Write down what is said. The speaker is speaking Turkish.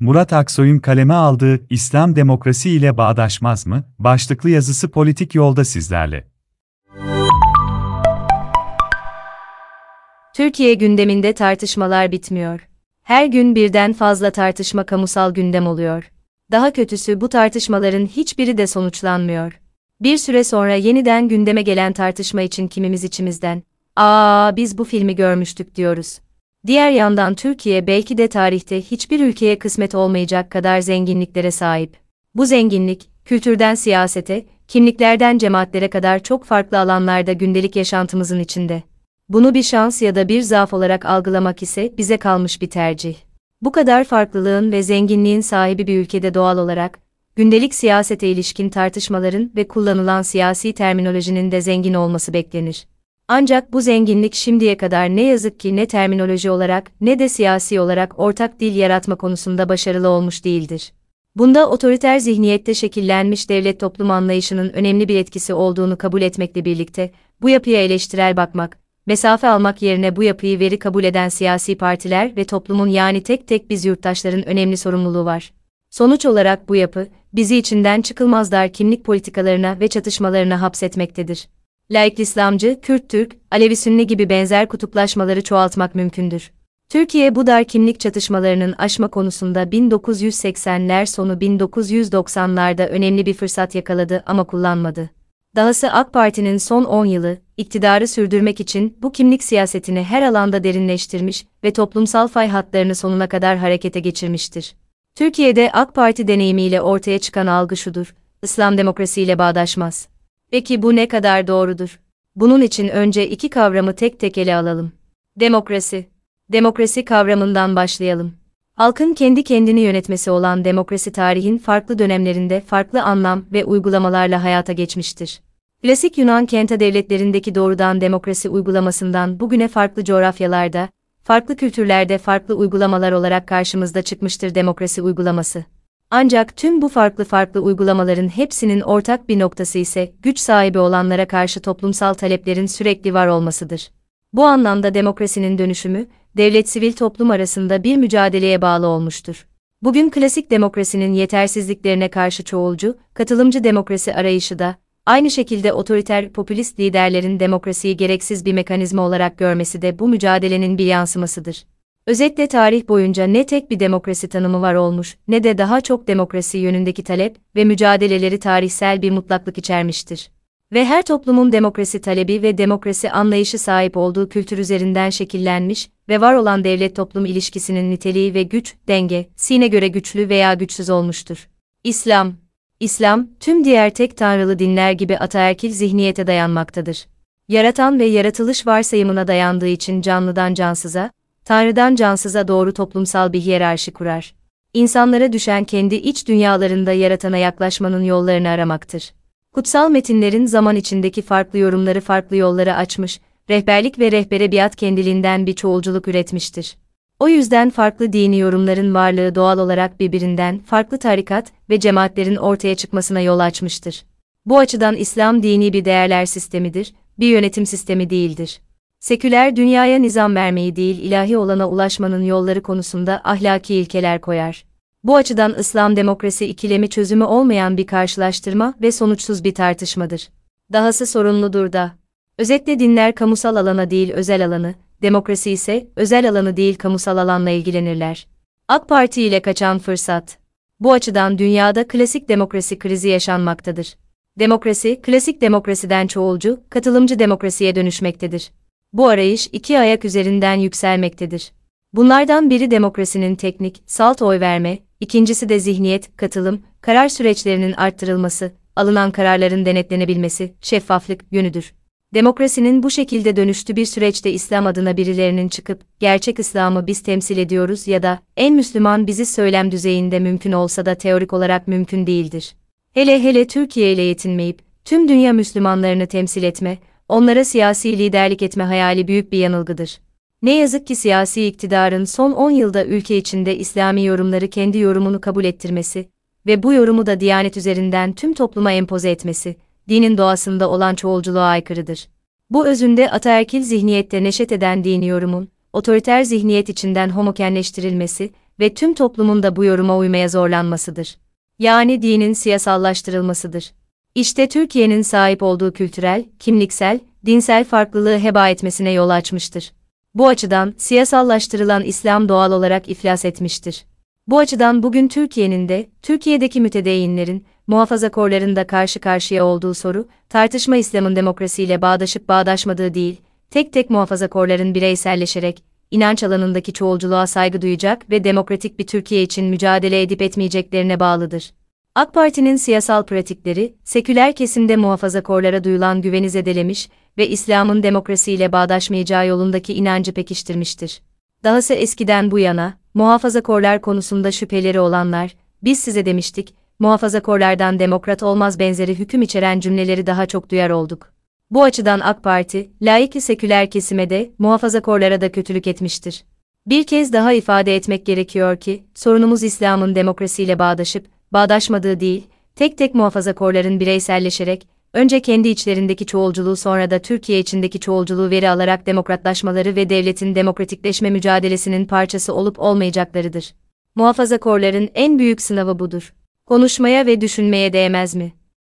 Murat Aksoy'un kaleme aldığı İslam demokrasi ile bağdaşmaz mı? Başlıklı yazısı politik yolda sizlerle. Türkiye gündeminde tartışmalar bitmiyor. Her gün birden fazla tartışma kamusal gündem oluyor. Daha kötüsü bu tartışmaların hiçbiri de sonuçlanmıyor. Bir süre sonra yeniden gündeme gelen tartışma için kimimiz içimizden, ''Aa biz bu filmi görmüştük.'' diyoruz. Diğer yandan Türkiye belki de tarihte hiçbir ülkeye kısmet olmayacak kadar zenginliklere sahip. Bu zenginlik, kültürden siyasete, kimliklerden cemaatlere kadar çok farklı alanlarda gündelik yaşantımızın içinde. Bunu bir şans ya da bir zaaf olarak algılamak ise bize kalmış bir tercih. Bu kadar farklılığın ve zenginliğin sahibi bir ülkede doğal olarak, gündelik siyasete ilişkin tartışmaların ve kullanılan siyasi terminolojinin de zengin olması beklenir. Ancak bu zenginlik şimdiye kadar ne yazık ki ne terminoloji olarak ne de siyasi olarak ortak dil yaratma konusunda başarılı olmuş değildir. Bunda otoriter zihniyette şekillenmiş devlet toplum anlayışının önemli bir etkisi olduğunu kabul etmekle birlikte, bu yapıya eleştirel bakmak, mesafe almak yerine bu yapıyı veri kabul eden siyasi partiler ve toplumun yani tek tek biz yurttaşların önemli sorumluluğu var. Sonuç olarak bu yapı, bizi içinden çıkılmaz dar kimlik politikalarına ve çatışmalarına hapsetmektedir. Laik İslamcı, Kürt-Türk, Alevi-Sünni gibi benzer kutuplaşmaları çoğaltmak mümkündür. Türkiye bu dar kimlik çatışmalarının aşma konusunda 1980'ler sonu 1990'larda önemli bir fırsat yakaladı ama kullanmadı. Dahası AK Parti'nin son 10 yılı, iktidarı sürdürmek için bu kimlik siyasetini her alanda derinleştirmiş ve toplumsal fay hatlarını sonuna kadar harekete geçirmiştir. Türkiye'de AK Parti deneyimiyle ortaya çıkan algı şudur, İslam demokrasiyle bağdaşmaz. Peki bu ne kadar doğrudur? Bunun için önce iki kavramı tek tek ele alalım. Demokrasi. Demokrasi kavramından başlayalım. Halkın kendi kendini yönetmesi olan demokrasi tarihin farklı dönemlerinde farklı anlam ve uygulamalarla hayata geçmiştir. Klasik Yunan kenta devletlerindeki doğrudan demokrasi uygulamasından bugüne farklı coğrafyalarda, farklı kültürlerde farklı uygulamalar olarak karşımızda çıkmıştır demokrasi uygulaması. Ancak tüm bu farklı farklı uygulamaların hepsinin ortak bir noktası ise güç sahibi olanlara karşı toplumsal taleplerin sürekli var olmasıdır. Bu anlamda demokrasinin dönüşümü, devlet-sivil toplum arasında bir mücadeleye bağlı olmuştur. Bugün klasik demokrasinin yetersizliklerine karşı çoğulcu, katılımcı demokrasi arayışı da, aynı şekilde otoriter popülist liderlerin demokrasiyi gereksiz bir mekanizma olarak görmesi de bu mücadelenin bir yansımasıdır. Özetle tarih boyunca ne tek bir demokrasi tanımı var olmuş, ne de daha çok demokrasi yönündeki talep ve mücadeleleri tarihsel bir mutlaklık içermiştir. Ve her toplumun demokrasi talebi ve demokrasi anlayışı sahip olduğu kültür üzerinden şekillenmiş ve var olan devlet-toplum ilişkisinin niteliği ve güç, denge, sine göre güçlü veya güçsüz olmuştur. İslam İslam, tüm diğer tek tanrılı dinler gibi ataerkil zihniyete dayanmaktadır. Yaratan ve yaratılış varsayımına dayandığı için canlıdan cansıza, Tanrı'dan cansıza doğru toplumsal bir hiyerarşi kurar. İnsanlara düşen kendi iç dünyalarında yaratana yaklaşmanın yollarını aramaktır. Kutsal metinlerin zaman içindeki farklı yorumları farklı yolları açmış, rehberlik ve rehbere biat kendiliğinden bir çoğulculuk üretmiştir. O yüzden farklı dini yorumların varlığı doğal olarak birbirinden farklı tarikat ve cemaatlerin ortaya çıkmasına yol açmıştır. Bu açıdan İslam dini bir değerler sistemidir, bir yönetim sistemi değildir. Seküler dünyaya nizam vermeyi değil ilahi olana ulaşmanın yolları konusunda ahlaki ilkeler koyar. Bu açıdan İslam demokrasi ikilemi çözümü olmayan bir karşılaştırma ve sonuçsuz bir tartışmadır. Dahası sorunludur da. Özetle dinler kamusal alana değil özel alanı, demokrasi ise özel alanı değil kamusal alanla ilgilenirler. AK Parti ile kaçan fırsat. Bu açıdan dünyada klasik demokrasi krizi yaşanmaktadır. Demokrasi, klasik demokrasiden çoğulcu, katılımcı demokrasiye dönüşmektedir. Bu arayış iki ayak üzerinden yükselmektedir. Bunlardan biri demokrasinin teknik, salt oy verme, ikincisi de zihniyet, katılım, karar süreçlerinin arttırılması, alınan kararların denetlenebilmesi, şeffaflık yönüdür. Demokrasinin bu şekilde dönüştü bir süreçte İslam adına birilerinin çıkıp, gerçek İslam'ı biz temsil ediyoruz ya da, en Müslüman bizi söylem düzeyinde mümkün olsa da teorik olarak mümkün değildir. Hele hele Türkiye ile yetinmeyip, tüm dünya Müslümanlarını temsil etme, onlara siyasi liderlik etme hayali büyük bir yanılgıdır. Ne yazık ki siyasi iktidarın son 10 yılda ülke içinde İslami yorumları kendi yorumunu kabul ettirmesi ve bu yorumu da Diyanet üzerinden tüm topluma empoze etmesi, dinin doğasında olan çoğulculuğa aykırıdır. Bu özünde ataerkil zihniyette neşet eden dini yorumun, otoriter zihniyet içinden homokenleştirilmesi ve tüm toplumun da bu yoruma uymaya zorlanmasıdır. Yani dinin siyasallaştırılmasıdır. İşte Türkiye'nin sahip olduğu kültürel, kimliksel, dinsel farklılığı heba etmesine yol açmıştır. Bu açıdan siyasallaştırılan İslam doğal olarak iflas etmiştir. Bu açıdan bugün Türkiye'nin de, Türkiye'deki mütedeyinlerin, muhafazakorların da karşı karşıya olduğu soru, tartışma İslam'ın demokrasiyle bağdaşıp bağdaşmadığı değil, tek tek muhafazakorların bireyselleşerek, inanç alanındaki çoğulculuğa saygı duyacak ve demokratik bir Türkiye için mücadele edip etmeyeceklerine bağlıdır. AK Parti'nin siyasal pratikleri, seküler kesimde muhafazakorlara duyulan güveni zedelemiş ve İslam'ın demokrasiyle bağdaşmayacağı yolundaki inancı pekiştirmiştir. Dahası eskiden bu yana, muhafazakorlar konusunda şüpheleri olanlar, biz size demiştik, muhafazakorlardan demokrat olmaz benzeri hüküm içeren cümleleri daha çok duyar olduk. Bu açıdan AK Parti, laik seküler kesime de, muhafazakorlara da kötülük etmiştir. Bir kez daha ifade etmek gerekiyor ki, sorunumuz İslam'ın demokrasiyle bağdaşıp, bağdaşmadığı değil, tek tek muhafazakorların bireyselleşerek, önce kendi içlerindeki çoğulculuğu sonra da Türkiye içindeki çoğulculuğu veri alarak demokratlaşmaları ve devletin demokratikleşme mücadelesinin parçası olup olmayacaklarıdır. Muhafazakorların en büyük sınavı budur. Konuşmaya ve düşünmeye değmez mi?